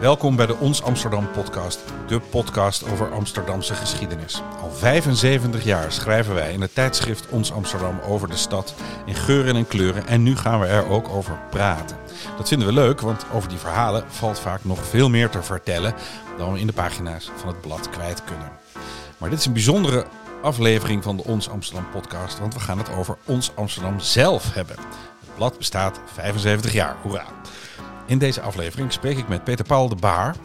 Welkom bij de Ons Amsterdam podcast, de podcast over Amsterdamse geschiedenis. Al 75 jaar schrijven wij in het tijdschrift Ons Amsterdam over de stad in geuren en kleuren en nu gaan we er ook over praten. Dat vinden we leuk, want over die verhalen valt vaak nog veel meer te vertellen dan we in de pagina's van het blad kwijt kunnen. Maar dit is een bijzondere aflevering van de Ons Amsterdam podcast, want we gaan het over Ons Amsterdam zelf hebben. Het blad bestaat 75 jaar, hoera! In deze aflevering spreek ik met Peter Paul de Baar,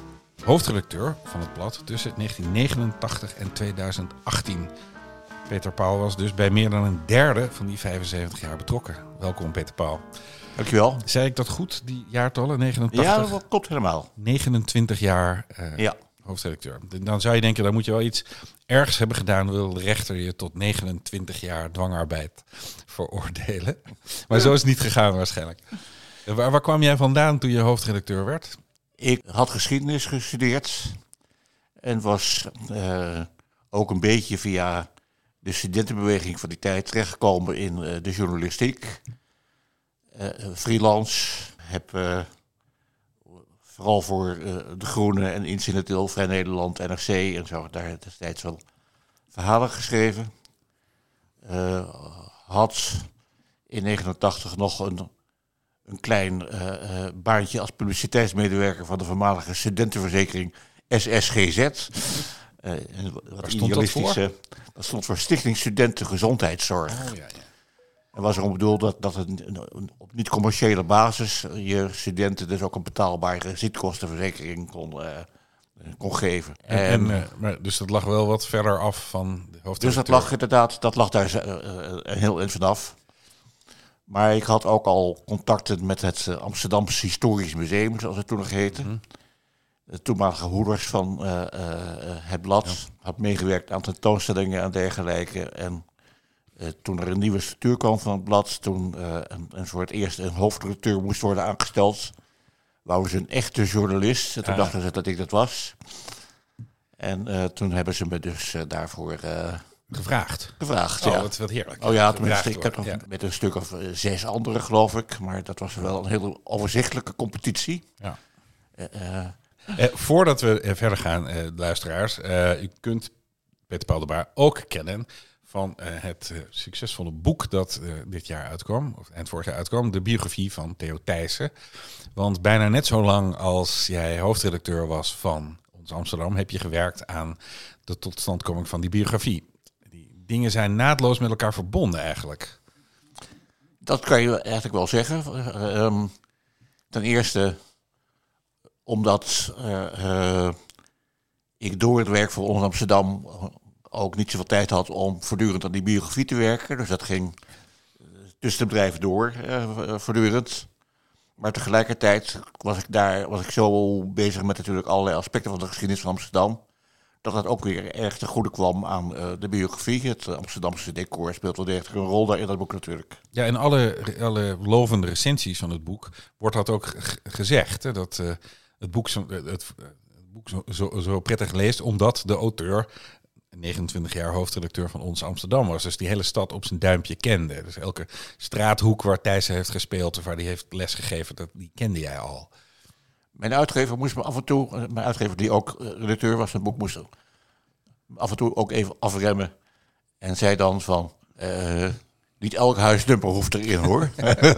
hoofdredacteur van het blad tussen 1989 en 2018. Peter Paul was dus bij meer dan een derde van die 75 jaar betrokken. Welkom Peter Paul. Dankjewel. Zei ik dat goed, die jaartallen? 89? Ja, dat klopt helemaal. 29 jaar uh, ja. hoofdredacteur. Dan zou je denken, dan moet je wel iets ergs hebben gedaan. Wil de rechter je tot 29 jaar dwangarbeid veroordelen. Maar zo is het niet gegaan waarschijnlijk. Waar, kwam jij vandaan toen je hoofdredacteur werd? Ik had geschiedenis gestudeerd en was uh, ook een beetje via de studentenbeweging van die tijd terechtgekomen in uh, de journalistiek. Uh, freelance, heb vooral voor De Groene en Incidenteel, Vrij Nederland, NRC en zo daar destijds wel verhalen geschreven. had in 89 nog een een klein uh, uh, baantje als publiciteitsmedewerker van de voormalige studentenverzekering SSGZ. Uh, eh, wat stond dat voor? Dat stond voor Stichting Studenten Gezondheidszorg. Oh, ja, ja. En was erom bedoeld dat, dat een, op niet-commerciële basis je studenten dus ook een betaalbare ziektekostenverzekering kon, kon geven. En, en maar, dus dat lag wel wat verder af van de hoofdredacteur? Dus dat lag inderdaad, dat lag daar heel in vanaf. Maar ik had ook al contacten met het eh, Amsterdamse Historisch Museum, zoals het toen nog heette. Mhm. De toenmalige hoeders van uh, uh, het blad. Had meegewerkt aan tentoonstellingen en dergelijke. En toen er een nieuwe structuur kwam van het blad, toen een, een soort eerst een hoofdredacteur moest worden aangesteld, wouden ze een echte journalist. En toen ah. dachten ze dat ik dat was. En toen hebben ze me dus daarvoor Gevraagd. Gevraagd, oh, ja. Wat, wat heerlijk. Oh ja, tenminste, ik heb nog met een stuk of eh, zes andere, geloof ik. Maar dat was wel een hele overzichtelijke competitie. Ja. Uh, eh, voordat we verder gaan, luisteraars. u kunt Peter Paul de Baar ook kennen van het succesvolle boek dat dit jaar uitkwam, of eind vorig jaar uitkwam, de biografie van Theo Thijssen. Want bijna net zo lang als jij hoofdredacteur was van Ons Amsterdam, heb je gewerkt aan de totstandkoming van die biografie dingen zijn naadloos met elkaar verbonden eigenlijk. Dat kan je eigenlijk wel zeggen. Uh, ten eerste omdat uh, ik door het werk voor Ons Amsterdam ook niet zoveel tijd had om voortdurend aan die biografie te werken. Dus dat ging tussen de bedrijven door, voortdurend. Maar tegelijkertijd was ik daar was ik zo bezig met natuurlijk allerlei aspecten van de geschiedenis van Amsterdam dat dat ook weer erg te goede kwam aan uh, de biografie. Het Amsterdamse decor speelt wel degelijk een rol daar in dat boek natuurlijk. Ja, in alle, alle lovende recensies van het boek wordt dat ook gezegd. Hè, dat uh, het boek, zo, het, boek zo, zo, prettig leest, omdat de auteur 29 jaar hoofdredacteur van Ons Amsterdam was. Dus die hele stad op zijn duimpje kende. Dus elke straathoek waar Thijssen heeft gespeeld of waar hij heeft lesgegeven, dat, die kende jij al. Mijn uitgever moest me af en toe, eh, mijn uitgever die ook eh, redacteur was van het boek, moest af en toe ook even afremmen. En zei dan van, uh, niet elk huisnummer hoeft erin hoor.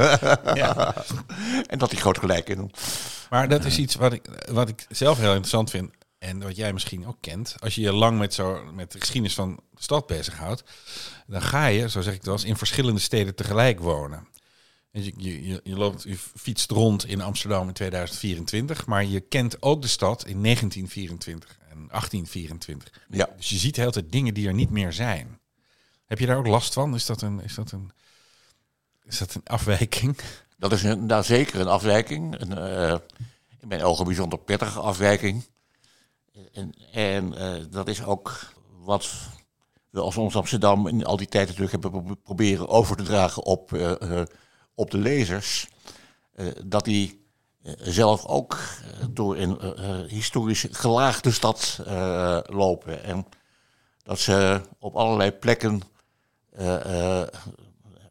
ja. En dat hij groot gelijk in. Maar dat is iets wat ik, wat ik zelf heel interessant vind. En wat jij misschien ook kent. Als je je lang met, zo, met de geschiedenis van de stad bezighoudt. Dan ga je, zo zeg ik het wel eens, in verschillende steden tegelijk wonen. Je, je, je, loopt, je fietst rond in Amsterdam in 2024, maar je kent ook de stad in 1924 en 1824. Ja. Dus je ziet heel tijd dingen die er niet meer zijn. Heb je daar ook last van? Is dat een, is dat een, is dat een afwijking? Dat is een, nou, zeker een afwijking. Een, uh, in mijn ogen bijzonder prettige afwijking. En, en uh, dat is ook wat we als ons Amsterdam in al die tijd natuurlijk hebben proberen over te dragen op uh, op de lezers, uh, dat die uh, zelf ook uh, door een historisch gelaagde stad lopen. En dat ze op allerlei plekken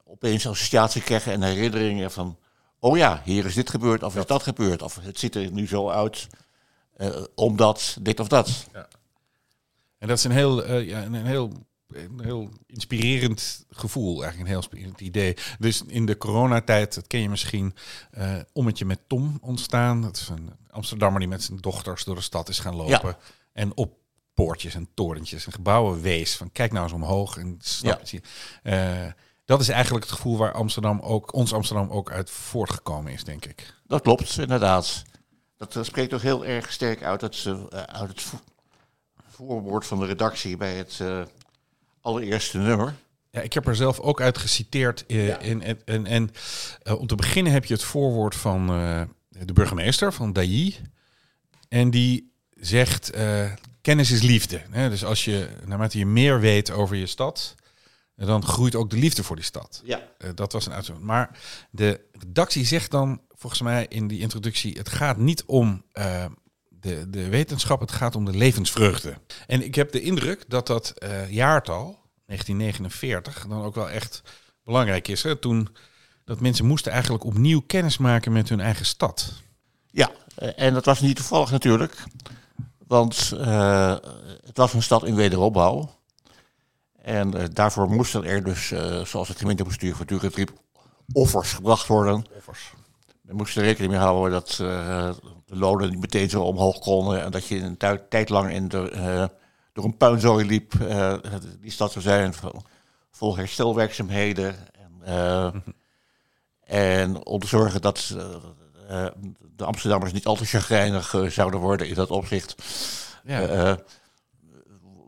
opeens associatie krijgen en herinneringen van oh ja, hier is dit gebeurd of is dat gebeurd. Of het ziet er nu zo uit eh, omdat dit of dat. En dat is een heel, eh, ja, een heel, een heel inspirerend gevoel, eigenlijk een heel inspirerend idee. Dus in de coronatijd, dat ken je misschien, eh Ommetje met Tom ontstaan. Dat is een Amsterdammer die met zijn dochters door de stad is gaan lopen. En op poortjes en torentjes en gebouwen wees. Van kijk nou eens omhoog en snap je. Eh, dat is eigenlijk het gevoel waar Amsterdam ook, ons Amsterdam ook uit voortgekomen is, denk ik. Dat klopt, inderdaad. Dat eh, spreekt toch heel erg sterk uit het, uit het vo- voorwoord van de redactie bij het allereerste nummer. Ja, ik heb er zelf ook uit geciteerd. eh, in, en en, en eh, om te beginnen heb je het voorwoord van eh, de burgemeester, van Dailly. En die zegt, kennis is liefde. Hè? Dus als je, naarmate je meer weet over je stad, dan groeit ook de liefde voor die stad. Ja. Dat was een uitzondering. Maar de redactie zegt dan, volgens mij in die introductie, het gaat niet om de, de wetenschap, het gaat om de levensvreugde. En ik heb de indruk dat dat jaartal, 1949, dan ook wel echt belangrijk is. Hè? Toen dat mensen moesten eigenlijk opnieuw kennis maken met hun eigen stad. Ja, eh, en dat was niet toevallig natuurlijk. Want eh, het was een stad in wederopbouw. En eh, daarvoor moesten er dus, zoals het gemeentebestuur voortdurend riep, offers gebracht worden. We moesten rekening mee houden dat de lonen niet meteen zo omhoog konden. En dat je een tijd lang in de, door een puinzooi liep. eh, die stad zou zijn vol- herstelwerkzaamheden. En, eh, en om te zorgen dat eh, de Amsterdammers niet al te chagrijnig zouden worden in dat opzicht. Ja.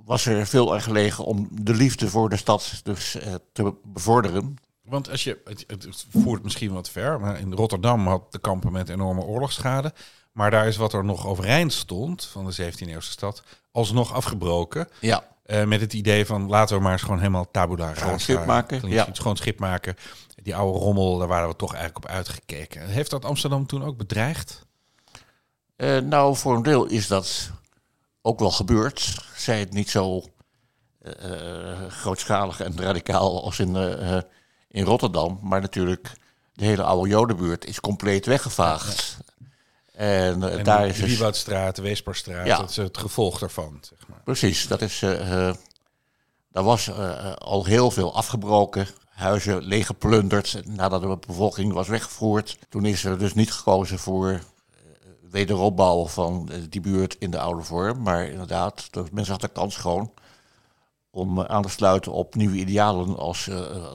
was er veel aan gelegen om de liefde voor de stad dus te bevorderen. Want als je, het, het voert misschien wat ver, maar in Rotterdam had te kampen met enorme oorlogsschade. Maar daar is wat er nog overeind stond van de 17e-eeuwse stad, alsnog afgebroken. Ja. Eh, met het idee van laten we maar eens gewoon helemaal tabula rasa. schip maken, ja. Schoon schip maken. Die oude rommel, daar waren we toch eigenlijk op uitgekeken. Heeft dat Amsterdam toen ook bedreigd? Eh, nou, voor een deel is dat ook wel gebeurd. Zij het niet zo eh, grootschalig en radicaal als in, in Rotterdam. Maar natuurlijk, de hele oude Jodenbuurt is compleet weggevaagd. En, eh, En daar de is dus, Wieboudstraat, de Weesperstraat, Ja. dat is het gevolg daarvan. Zeg maar. precies, dat is, eh, eh, daar was al heel veel afgebroken. Huizen leeggeplunderd nadat de bevolking was weggevoerd. Toen is er dus niet gekozen voor wederopbouw van die buurt in de oude vorm. Maar inderdaad, de mensen hadden kans gewoon om aan te sluiten op nieuwe idealen als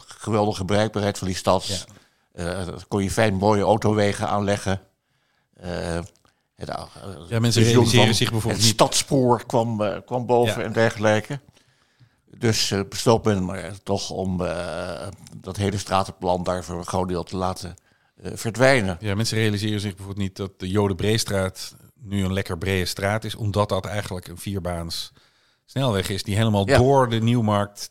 geweldige bereikbaarheid van die stad. Dan kon je fijn mooie autowegen aanleggen. Eh, het, Ja, mensen realiseren zich bijvoorbeeld het stadspoor kwam, eh, kwam boven Ja. en dergelijke. Dus eh, besloot men maar toch om dat hele stratenplan daar voor een groot deel te laten verdwijnen. Ja, mensen realiseren zich bijvoorbeeld niet dat de Jodenbreestraat nu een lekker brede straat is, omdat dat eigenlijk een vierbaans snelweg is die helemaal Ja. door de Nieuwmarkt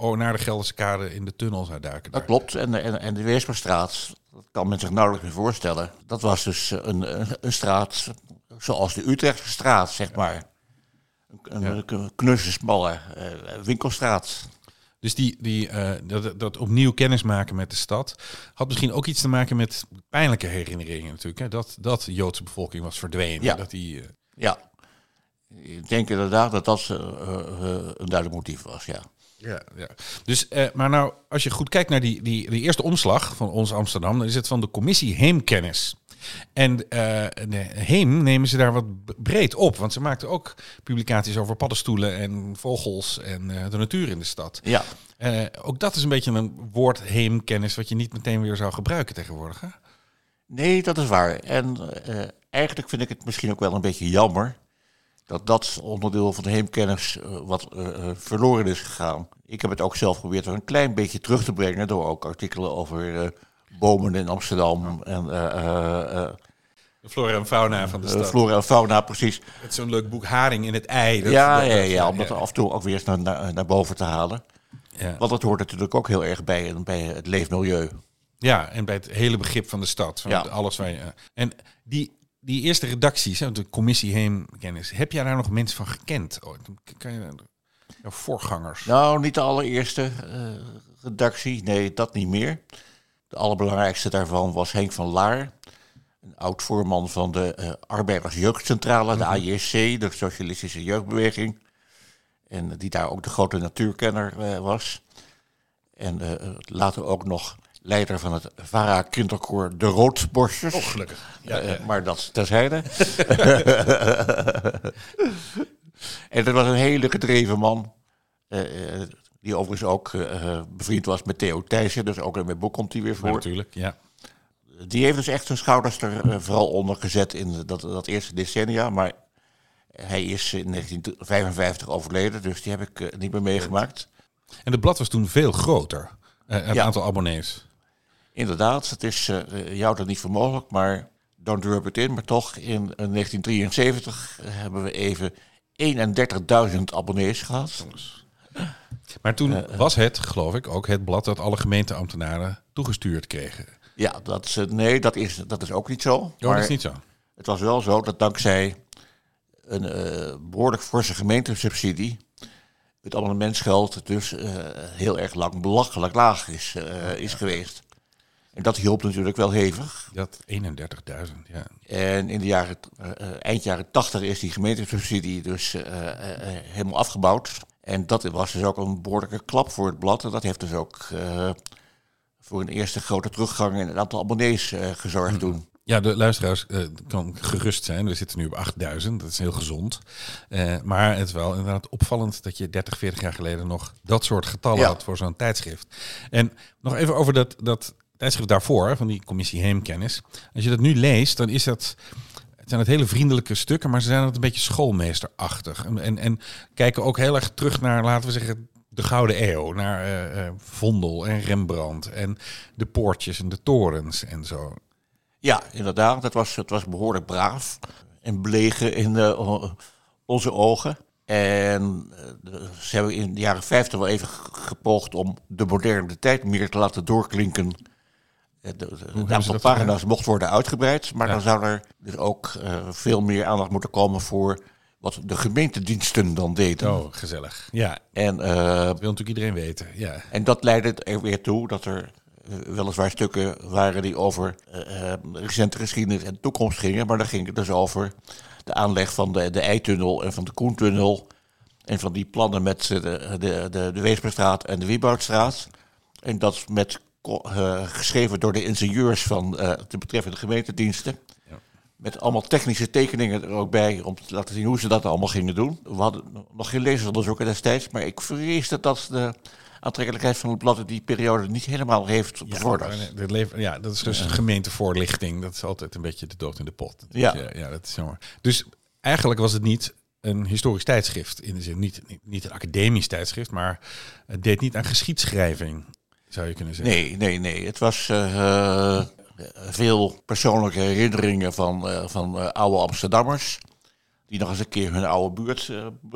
oh, naar de Gelderse Kade in de tunnel zou duiken. Dat daar. klopt. En, en, en de Weesperstraat, dat kan men zich nauwelijks meer voorstellen. Dat was dus een, een, een straat zoals de Utrechtse straat, zeg maar. Een, een, een knusse, smalle eh, winkelstraat. Dus die, die, eh, dat, dat opnieuw kennismaken met de stad had misschien ook iets te maken met pijnlijke herinneringen natuurlijk. Hè? Dat, dat de Joodse bevolking was verdwenen. Ja. Dat die, eh, Ja. Ik denk inderdaad dat dat eh, eh, een duidelijk motief was, ja. Ja, ja. Dus, eh, maar nou, als je goed kijkt naar die, die, die eerste omslag van ons Amsterdam, dan is het van de commissie Heemkennis. En eh, Heem nemen ze daar wat breed op, want ze maakten ook publicaties over paddenstoelen en vogels en eh, de natuur in de stad. Ja. Ook dat is een beetje een woord Heemkennis wat je niet meteen weer zou gebruiken tegenwoordig. Hè? Nee, dat is waar. En eigenlijk vind ik het misschien ook wel een beetje jammer dat dat onderdeel van de heemkennis eh, wat eh, eh, verloren is gegaan. Ik heb het ook zelf geprobeerd er een klein beetje terug te brengen door ook artikelen over bomen in Amsterdam en De flora en fauna van de stad. flora en fauna precies. Met zo'n leuk boek Haring in het ei. Dat- ja, dat- ja, ja, om dat af en toe ook weer eens naar, naar, naar boven te halen. ja. Want dat hoort natuurlijk ook heel erg bij, bij het leefmilieu. Ja, en bij het hele begrip van de stad. Van Ja. alles waar je, en die, die eerste redacties, de commissie Heemkennis, heb jij daar nog mensen van gekend? ooit? Kan je, jouw voorgangers? Nou, niet de allereerste eh, redactie. Nee, dat niet meer. De allerbelangrijkste daarvan was Henk van Laar, een oud voorman van de uh, Arbeidersjeugdcentrale, de AJC, de Socialistische Jeugdbeweging. En die daar ook de grote natuurkenner uh, was. En later ook nog leider van het VARA kinderkoor De Roodborsters. Oh, gelukkig. Ja, ja. maar dat terzijde. en dat was een hele gedreven man. die overigens ook bevriend was met Theo Thijssen. Dus ook in mijn boek komt hij weer voor. Ja, natuurlijk, ja die heeft dus echt zijn schouders er vooral onder gezet in dat, dat eerste decennia. Maar hij is in 1955 overleden, dus die heb ik uh, niet meer meegemaakt. En het blad was toen veel groter, uh, het ja. aantal abonnees. Inderdaad, het is uh, jou dat niet voor mogelijk, maar don't rub it in. Maar toch, in 1973 hebben we even 31.000 abonnees gehad. Maar toen was het, geloof ik, ook het blad dat alle gemeenteambtenaren toegestuurd kregen. Ja, dat is, nee, dat is, dat is ook niet zo. Oh, dat is niet zo. Het was wel zo dat dankzij een uh, behoorlijk forse gemeentesubsidie het abonnementsgeld dus uh, heel erg lang belachelijk laag is, uh, is geweest. En dat hielp natuurlijk wel hevig. Dat 31.000, ja. En in de jaren, eind jaren 80 is die gemeentesubsidie dus helemaal afgebouwd. En dat was dus ook een behoorlijke klap voor het blad. En dat heeft dus ook voor een eerste grote teruggang in het aantal abonnees gezorgd hm. toen. Ja, de luisteraars uh, kan gerust zijn. We zitten nu op 8000. Dat is heel gezond. Uh, maar het is wel inderdaad opvallend dat je 30, 40 jaar geleden nog dat soort getallen had voor zo'n tijdschrift. En nog even over dat, dat tijdschrift daarvoor, van die commissie Heemkennis. Als je dat nu leest, dan is dat. Het zijn het hele vriendelijke stukken, maar ze zijn het een beetje schoolmeesterachtig. En, en, en kijken ook heel erg terug naar, laten we zeggen, de Gouden Eeuw. Naar uh, Vondel en Rembrandt en de poortjes en de torens en zo. Ja, inderdaad. Het was, het was behoorlijk braaf en belegen in uh, onze ogen. En ze hebben in de jaren 50 wel even gepoogd om de moderne tijd meer te laten doorklinken. Eh, het aantal pagina's mocht worden uitgebreid, maar dan zou er dus ook veel meer aandacht moeten komen voor wat de gemeentediensten dan deden. Oh, gezellig. Ja. En, dat wil natuurlijk iedereen weten. Ja. En dat leidde er weer toe dat er eh, weliswaar stukken waren die over uh, recente geschiedenis en toekomst gingen. Maar dan ging het dus over de aanleg van de, de Eitunnel en van de Koentunnel. En van die plannen met de, de, de, de Weesperstraat en de Wieboudstraat. En dat met, geschreven door de ingenieurs van de betreffende gemeentediensten. Ja. Met allemaal technische tekeningen er ook bij om te laten zien hoe ze dat allemaal gingen doen. We hadden nog geen lezersonderzoeken destijds, maar ik vreesde dat de aantrekkelijkheid van het blad die periode niet helemaal heeft bevorderd. Ja, ja, dat is dus gemeentevoorlichting. Dat is altijd een beetje de dood in de pot. Ja, ja, ja dat is jammer. Dus eigenlijk was het niet een historisch tijdschrift. In de zin, niet, niet, niet een academisch tijdschrift, maar het deed niet aan geschiedschrijving, zou je kunnen zeggen. Nee, nee, nee. Het was uh, veel persoonlijke herinneringen van, uh, van oude Amsterdammers. Die nog eens een keer hun oude buurt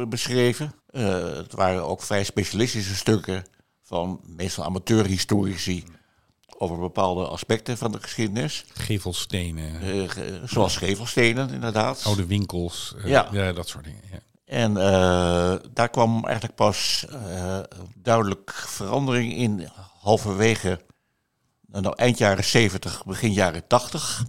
beschreven. het waren ook vrij specialistische stukken van meestal amateurhistorici over bepaalde aspecten van de geschiedenis. Gevelstenen. Uh, zoals gevelstenen, inderdaad. Oude winkels, uh, ja. ja. dat soort dingen. Ja. En uh, daar kwam eigenlijk pas duidelijk verandering in halverwege nou, eind jaren 70, begin jaren 80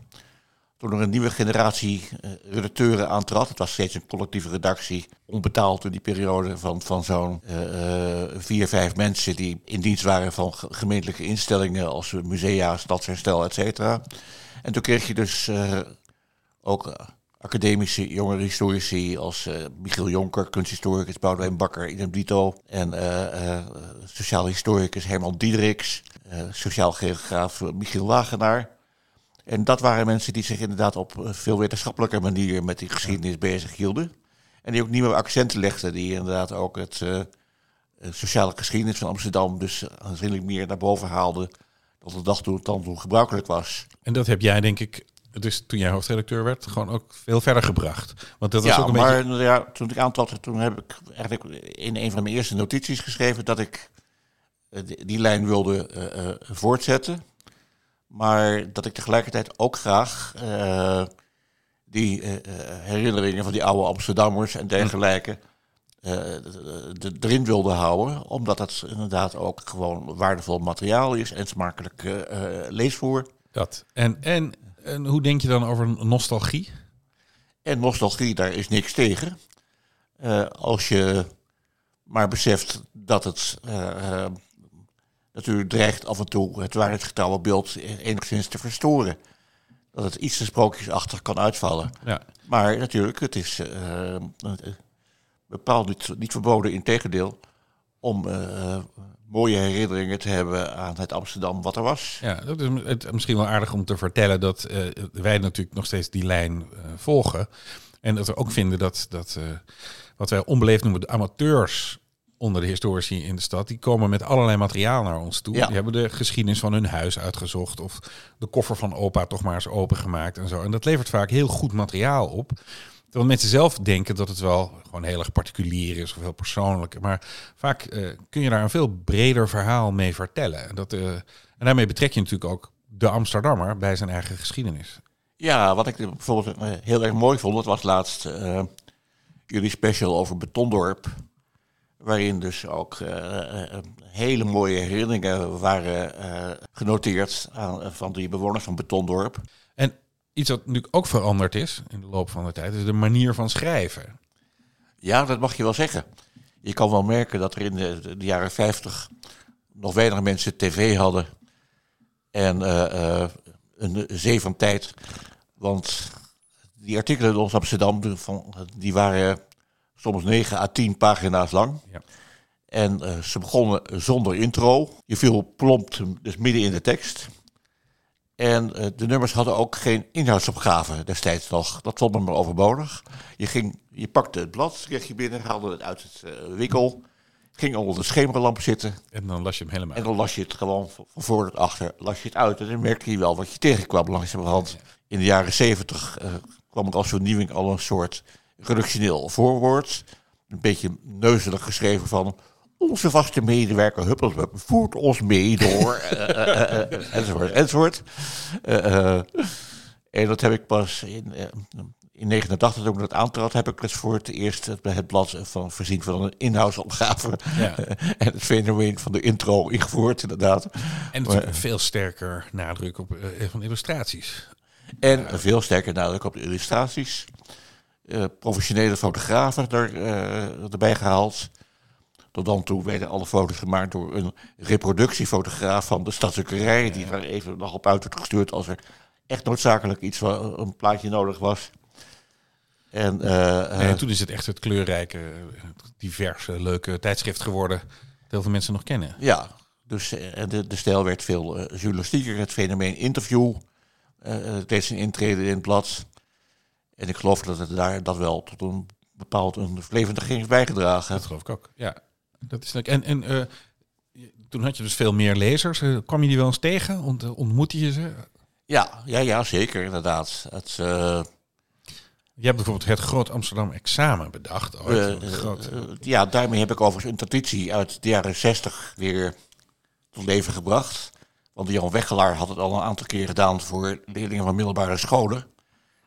toen er een nieuwe generatie uh, redacteuren aantrad. Het was steeds een collectieve redactie, onbetaald in die periode van, van zo'n uh, vier, vijf mensen die in dienst waren van gemeentelijke instellingen als musea, stadsherstel, et cetera. En toen kreeg je dus ook academische jongere historici als Michiel Jonker, kunsthistoricus Boudewijn Bakker, idem dito. En sociaal historicus Herman Diederiks, sociaal geograaf Michiel Wagenaar. En dat waren mensen die zich inderdaad op veel wetenschappelijke manier met die geschiedenis bezig hielden. En die ook nieuwe accenten legden, die inderdaad ook het sociale geschiedenis van Amsterdam dus aanzienlijk meer naar boven haalden dan de dag toen het dan toen gebruikelijk was. En dat heb jij denk ik, dus toen jij hoofdredacteur werd, gewoon ook veel verder gebracht. Want dat was ja, ook een maar beetje... ja, toen ik aantrad, toen heb ik eigenlijk in een van mijn eerste notities geschreven dat ik die, die lijn wilde uh, uh, voortzetten. Maar dat ik tegelijkertijd ook graag uh, die herinneringen van die oude Amsterdammers en dergelijke de, erin wilde houden. Omdat het inderdaad ook gewoon waardevol materiaal is en smakelijk leesvoer. Dat. En, en, en hoe denk je dan over nostalgie? En nostalgie, daar is niks tegen. als je maar beseft dat het natuurlijk dreigt af en toe het waarheidsgetrouwe beeld enigszins te verstoren. Dat het iets te sprookjesachtig kan uitvallen. Ja. Maar natuurlijk, het is uh, bepaald niet, niet verboden, in tegendeel, om uh, mooie herinneringen te hebben aan het Amsterdam wat er was. Ja, dat is het, misschien wel aardig om te vertellen dat uh, wij natuurlijk nog steeds die lijn volgen. En dat we ook vinden dat, dat wat wij onbeleefd noemen de amateurs onder de historici in de stad, die komen met allerlei materiaal naar ons toe. Die hebben de geschiedenis van hun huis uitgezocht of de koffer van opa toch maar eens opengemaakt en zo. En dat levert vaak heel goed materiaal op. Terwijl mensen zelf denken dat het wel gewoon heel erg particulier is of heel persoonlijk. Maar vaak eh, kun je daar een veel breder verhaal mee vertellen. En, dat, uh, en daarmee betrek je natuurlijk ook de Amsterdammer bij zijn eigen geschiedenis. Ja, wat ik bijvoorbeeld eh, heel erg mooi vond, dat was laatst jullie special over Betondorp. Waarin dus ook hele mooie herinneringen waren genoteerd aan, van die bewoners van Betondorp. En iets wat nu ook veranderd is in de loop van de tijd, is de manier van schrijven. Ja, dat mag je wel zeggen. Je kan wel merken dat er in de, de jaren 50 nog weinig mensen tv hadden. En een zee van tijd. Want die artikelen in ons Amsterdam, die waren soms 9 à 10 pagina's lang. Ja. En uh, ze begonnen zonder intro. Je viel plomp dus midden in de tekst. En uh, de nummers hadden ook geen inhoudsopgave destijds nog. Dat vond men maar overbodig. Je, ging, je pakte het blad, kreeg je binnen, haalde het uit het uh, wikkel. Ging onder de schemerlamp zitten. En dan las je hem helemaal En dan las je het gewoon van voor tot achter. Las je het uit. En dan merkte je wel wat je tegenkwam langzamerhand. In de jaren zeventig kwam er als vernieuwing al een soort redactioneel voorwoord. Een beetje neuzelig geschreven van... Onze vaste medewerker Huppelsbup voert ons mee door... uh, uh, enzovoort, enzovoort. en dat heb ik pas in, in 89, toen ik dat aantrad... heb ik dus voor het eerst bij het blad van voorzien van een inhoudsopgave... Ja. en het fenomeen van de intro ingevoerd, inderdaad. En maar, veel sterker nadruk op van illustraties. En veel sterker nadruk op de illustraties. Eh, professionele fotografen er, erbij gehaald. Tot dan toe werden alle foto's gemaakt door een reproductiefotograaf van de stadsdrukkerij. Die daar even nog op uit werd gestuurd als er echt noodzakelijk iets van een plaatje nodig was. En, uh, en toen is het echt het kleurrijke, diverse, leuke tijdschrift geworden. Dat heel veel mensen nog kennen. Ja, dus de, de stijl werd veel uh, journalistieker. Het fenomeen interview uh, deed zijn intrede in het blad. En ik geloof dat het daar dat wel tot een bepaald een levendiging heeft bijgedragen. Dat geloof ik ook, ja. Dat is en en uh, toen had je dus veel meer lezers. Uh, kwam je die wel eens tegen? Ont, uh, ontmoette je ze? Ja, ja, ja zeker, inderdaad. Het, je hebt bijvoorbeeld het Groot Amsterdam Examen bedacht. Ooit. Groot... ja, daarmee heb ik overigens een traditie uit de jaren zestig weer tot leven gebracht. Want Jan Weggelaar had het al een aantal keer gedaan voor leerlingen van middelbare scholen.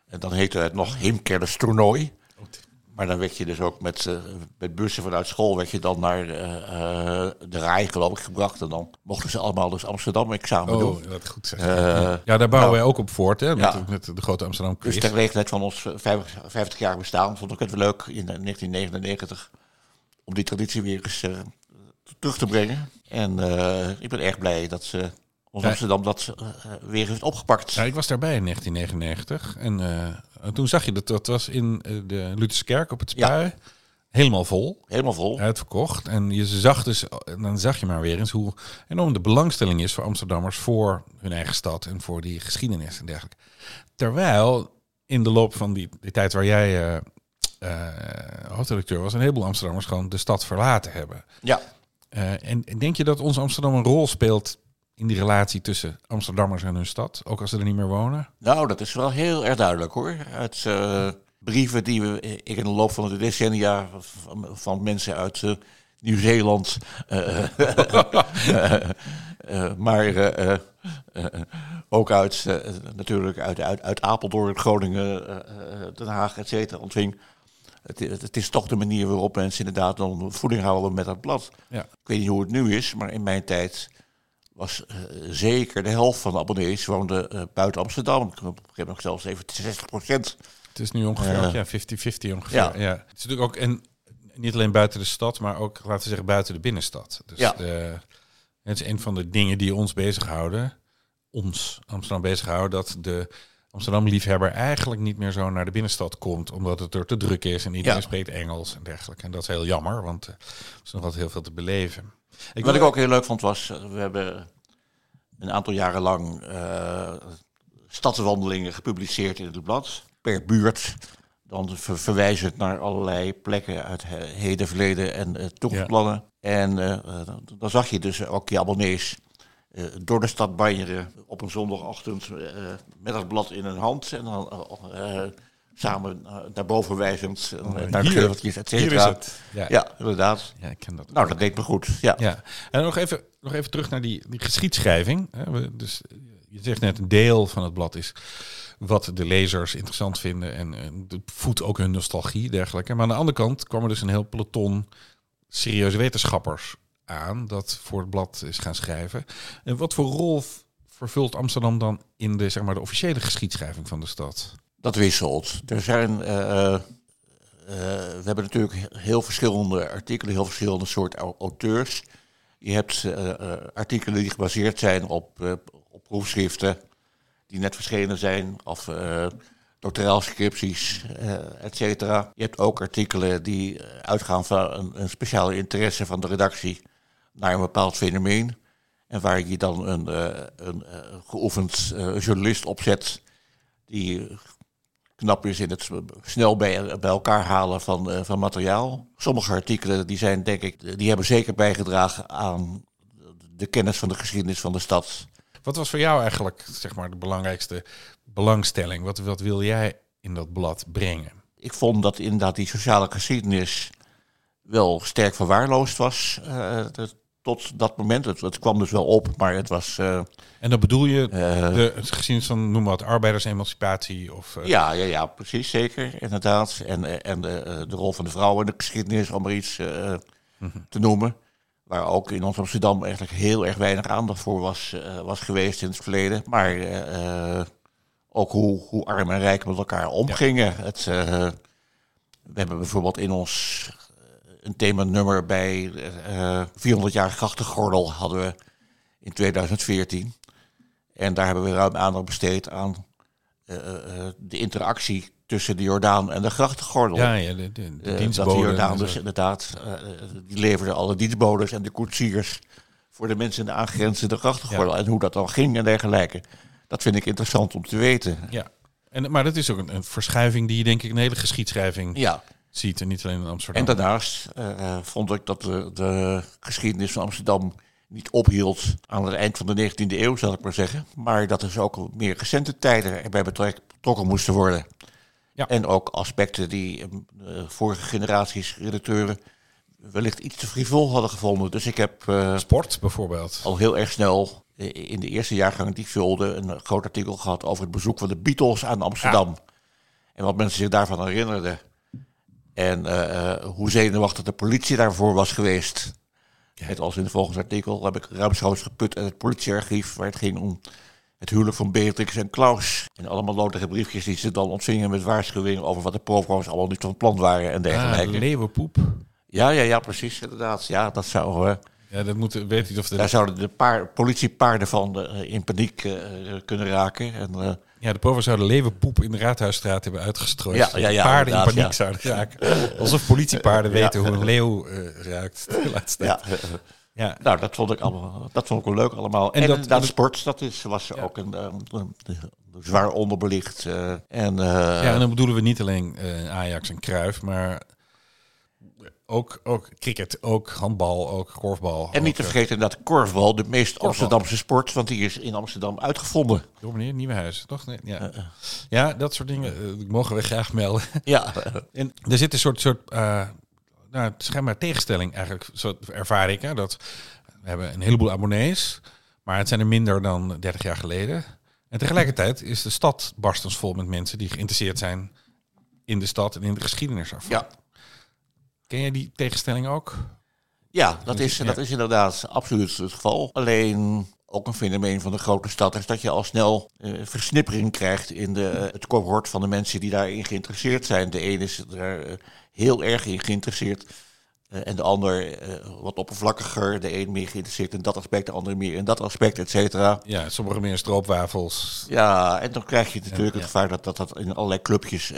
En dan heette het nog toernooi. Maar dan werd je dus ook met, uh, met bussen vanuit school werd je dan naar uh, uh, de Rij geloof ik gebracht. En dan mochten ze allemaal dus Amsterdam examen oh, doen. dat goed zeg. ja, daar bouwen nou, wij ook op voort, hè, met, ja. met de grote Amsterdam quiz. Dus ter gelegenheid van ons 50, 50 jaar bestaan vond ik het wel leuk in 1999 om die traditie weer eens terug te brengen. En ik ben erg blij dat ze ons Amsterdam dat weer heeft opgepakt. Ja, ik was daarbij in 1999 en uh, toen zag je dat dat was in uh, de Lutherskerk op het Spui. Ja. Helemaal vol. Helemaal vol. Uitverkocht. En je zag dus, dan zag je maar weer eens hoe enorm de belangstelling is voor Amsterdammers voor hun eigen stad en voor die geschiedenis en dergelijke. Terwijl in de loop van die, die tijd waar jij hoofdredacteur was, een heleboel Amsterdammers gewoon de stad verlaten hebben. Ja. en denk je dat ons Amsterdam een rol speelt in die relatie tussen Amsterdammers en hun stad, ook als ze er niet meer wonen? Nou, dat is wel heel erg duidelijk hoor. Uit uh, brieven die we ik in de loop van de decennia van, van mensen uit uh, Nieuw-Zeeland, uh, maar ook uit natuurlijk uit, uit, uit Apeldoorn, Groningen, Den Haag, et cetera, ontving. het, het, het is toch de manier waarop mensen inderdaad dan voeding houden met dat blad. Ja. Ik weet niet hoe het nu is, maar in mijn tijd was eh, zeker de helft van de abonnees woonde eh, buiten Amsterdam. Ik heb nog zelfs even 60 procent. Het is nu ongeveer Ja. ook, ja, 50-50 ongeveer. Ja. Ja. Het is natuurlijk ook en niet alleen buiten de stad, maar ook, laten we zeggen, buiten de binnenstad. Dus Ja. de, het is een van de dingen die ons bezighouden, ons Amsterdam bezighouden, dat de Amsterdam-liefhebber eigenlijk niet meer zo naar de binnenstad komt, omdat het er te druk is en iedereen Ja. spreekt Engels en dergelijke. En dat is heel jammer, want eh, er is nog altijd heel veel te beleven. Ik Wat ik ook heel leuk vond was, eh, we hebben een aantal jaren lang eh stadswandelingen gepubliceerd in het blad. Per buurt. Dan ver- verwijzend naar allerlei plekken uit he- heden, verleden en eh toekomstplannen. En dan- zag je dus ook je abonnees door de stad banjeren op een zondagochtend met dat blad in hun hand. En dan samen eh, naar boven wijzend eh, naar de geuveltjes, et Hier is cetera. het. Ja, Ja, inderdaad. ja, ik ken dat. Nou, dat deed me goed. Ja. Ja, en nog even, nog even terug naar die, die geschiedschrijving. Dus eh, je zegt net, een deel van het blad is wat de lezers interessant vinden en, en voedt ook hun nostalgie, dergelijke. Maar aan de andere kant kwam er dus een heel peloton serieuze wetenschappers aan dat voor het blad is gaan schrijven. En wat voor rol vervult Amsterdam dan in de, zeg maar, de officiële geschiedschrijving van de stad? Dat wisselt. Er zijn. eh, eh, we hebben natuurlijk heel verschillende artikelen, heel verschillende soorten au- auteurs. Je hebt eh, eh, artikelen die gebaseerd zijn op, eh, op proefschriften die net verschenen zijn, of doctoraalscripties, uh, et cetera. Je hebt ook artikelen die eh, uitgaan van een, een speciale interesse van de redactie naar een bepaald fenomeen. En waar je dan een, een geoefend journalist opzet die knap is in het snel bij, bij elkaar halen van, uh, van materiaal. Sommige artikelen die zijn, denk ik, die hebben zeker bijgedragen aan de kennis van de geschiedenis van de stad. Wat was voor jou eigenlijk zeg maar, de belangrijkste belangstelling? Wat, wat wil jij in dat blad brengen? Ik vond dat inderdaad die sociale geschiedenis wel sterk verwaarloosd was. Uh, tot dat moment. Het, het, kwam dus wel op, maar het was. Uh, en dan bedoel je uh, de het geschiedenis van, noem maar wat, arbeidersemancipatie? Of, uh... Ja, ja, ja, precies, zeker, inderdaad. En, en de, de rol van de vrouw in de geschiedenis, om er iets -hmm. te noemen. Waar ook in ons Amsterdam eigenlijk heel erg weinig aandacht voor was, was geweest in het verleden. Maar ook hoe, hoe arm en rijk met elkaar omgingen. Ja. Het, we hebben bijvoorbeeld in ons een themanummer bij 400 jaar grachtengordel hadden we in 2014. En daar hebben we ruim aandacht besteed aan de interactie tussen de Jordaan en de grachtengordel. Ja, ja de, de, de uh, dat de Jordaan dus inderdaad, die leverde alle dienstbodes en de koetsiers voor de mensen in de aangrenzende grachtengordel. Ja. En hoe dat dan ging en dergelijke. Dat vind ik interessant om te weten. Ja, en, maar dat is ook een, een verschuiving die je denk ik de hele geschiedschrijving ja. Ziet. En niet alleen in Amsterdam. En daarnaast uh, vond ik dat de, de geschiedenis van Amsterdam niet ophield aan het eind van de 19e eeuw, zal ik maar zeggen. Maar dat er ook meer recente tijden erbij betrokken moesten worden. Ja. En ook aspecten die uh, vorige generaties redacteuren wellicht iets te frivol hadden gevonden. Dus ik heb... Uh, Sport bijvoorbeeld. Al heel erg snel in de eerste jaargang die ik vulde... een groot artikel gehad over het bezoek van de Beatles aan Amsterdam. Ja. En wat mensen zich daarvan herinnerden. En uh, hoe zenuwachtig de politie daarvoor was geweest. Net als in het volgende artikel heb ik ruimschoots geput uit het politiearchief... waar het ging om het huwelijk van Beatrix en Klaus. En allemaal nodige briefjes die ze dan ontvingen met waarschuwingen over wat de provo's allemaal niet van plan waren en dergelijke. Ah, leeuwenpoep. Ja, ja, ja, precies, inderdaad. Ja, dat zou... Uh, ja, dat moet, weet niet of de... Daar zouden de paar, politiepaarden van uh, in paniek uh, kunnen raken. En, ja, de provo's zouden leeuwenpoep in de Raadhuisstraat hebben uitgestrooid. Ja, ja, ja, paarden in paniek zouden raken. Alsof politiepaarden weten hoe een leeuw ruikt. ja. Ja. Nou, dat vond ik allemaal, dat vond ik wel leuk allemaal. En, en dat, dat sport, dat is, was ja. ook een, een, een, een, zwaar onderbelicht. Uh, en, uh, ja, en dan bedoelen we niet alleen uh, Ajax en Kruif, maar ook, ook cricket, ook handbal, ook korfbal. En niet te ook, vergeten dat korfbal de meest korfbal. Amsterdamse sport, want die is in Amsterdam uitgevonden. Door meneer Nieuwenhuis, toch? Nee, ja. ja, dat soort dingen mogen we graag melden. Ja. en er zit een soort, soort nou, schijnbaar tegenstelling eigenlijk, zo ervaar ik. Hè, dat we hebben een heleboel abonnees, maar het zijn er minder dan 30 jaar geleden. En tegelijkertijd is de stad barstensvol met mensen die geïnteresseerd zijn in de stad en in de geschiedenis ervan. Ja. Ken je die tegenstelling ook? Ja, dat is, Ja. dat is inderdaad absoluut het geval. Alleen ook een fenomeen van de grote stad is dat je al snel eh, versnippering krijgt in de, eh, het cohort van de mensen die daarin geïnteresseerd zijn. De een is er eh, heel erg in geïnteresseerd en de ander wat oppervlakkiger. De een meer geïnteresseerd in dat aspect, de ander meer in dat aspect, et cetera. Ja, sommige meer stroopwafels. Ja, en dan krijg je natuurlijk Ja, het gevaar dat, dat dat in allerlei clubjes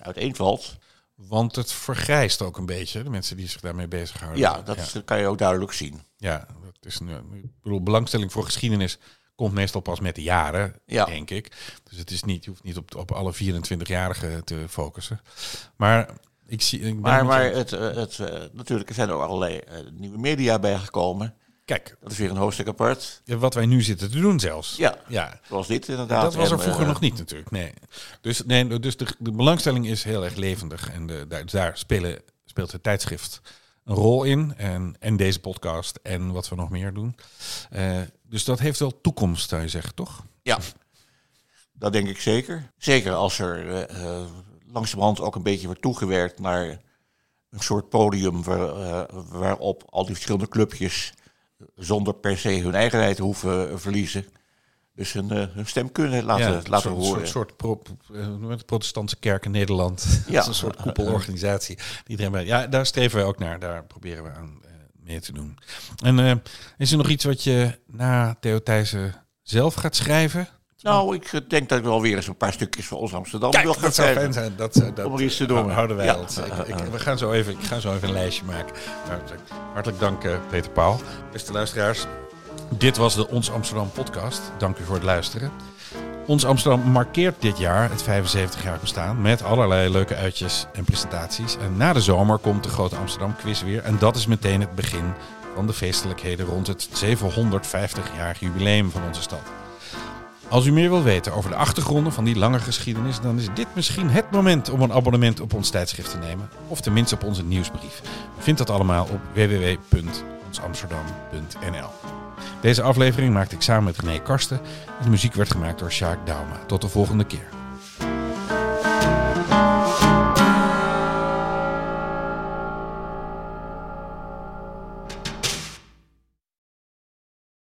uiteenvalt. Want het vergrijst ook een beetje, de mensen die zich daarmee bezighouden. Ja, dat is- dat kan je ook duidelijk zien. Ja, dat is nu. Ik bedoel, belangstelling voor geschiedenis komt meestal pas met de jaren, Ja. denk ik. Dus het is niet, je hoeft niet op, op alle 24-jarigen te focussen. Maar ik zie. Ik Maar, maar het, eh, het, eh, natuurlijk zijn er ook allerlei eh, nieuwe media bijgekomen. Kijk, Dat is weer een hoofdstuk apart. wat wij nu zitten te doen zelfs. Ja, Ja, zoals dit inderdaad. dat was er vroeger eh, nog niet natuurlijk. Nee. Dus, nee, dus de, de belangstelling is heel erg levendig. En de, daar, daar spelen, speelt het tijdschrift een rol in. En, en deze podcast en wat we nog meer doen. Eh, dus dat heeft wel toekomst, zou je zeggen, toch? Ja, dat denk ik zeker. Zeker als er eh, langzamerhand ook een beetje wordt toegewerkt naar een soort podium waar, waarop al die verschillende clubjes zonder per se hun eigenheid hoeven verliezen. Dus hun, eh, hun stem kunnen laten, een laten soort, horen. soort, soort pro, eh, het? protestantse kerk in Nederland. Ja. Dat is een soort koepelorganisatie. Iedereen bij, ja, daar streven wij ook naar. Daar proberen we aan eh, mee te doen. En eh, is er nog iets wat je na Theo Thijssen zelf gaat schrijven? Nou, ik eh, denk dat ik wel weer eens een paar stukjes van ons Amsterdam wil gaan dat zou fijn zijn. Dat, eh, dat Om er iets te doen. houden wij Ja. ons. Ik, ik, we gaan zo even, ik ga zo even een lijstje maken. Nou, hartelijk dank, eh, Peter Paul. Beste luisteraars, dit was de Ons Amsterdam podcast. Dank u voor het luisteren. Ons Amsterdam markeert dit jaar het 75-jaar bestaan met allerlei leuke uitjes en presentaties. En na de zomer komt de Grote Amsterdam Quiz weer. En dat is meteen het begin van de feestelijkheden rond het 750-jarig jubileum van onze stad. Als u meer wilt weten over de achtergronden van die lange geschiedenis, dan is dit misschien het moment om een abonnement op ons tijdschrift te nemen. Of tenminste op onze nieuwsbrief. U vindt dat allemaal op www.onsamsterdam.nl. Deze aflevering maakte ik samen met René Karsten en de muziek werd gemaakt door Sjaak Dauma. Tot de volgende keer.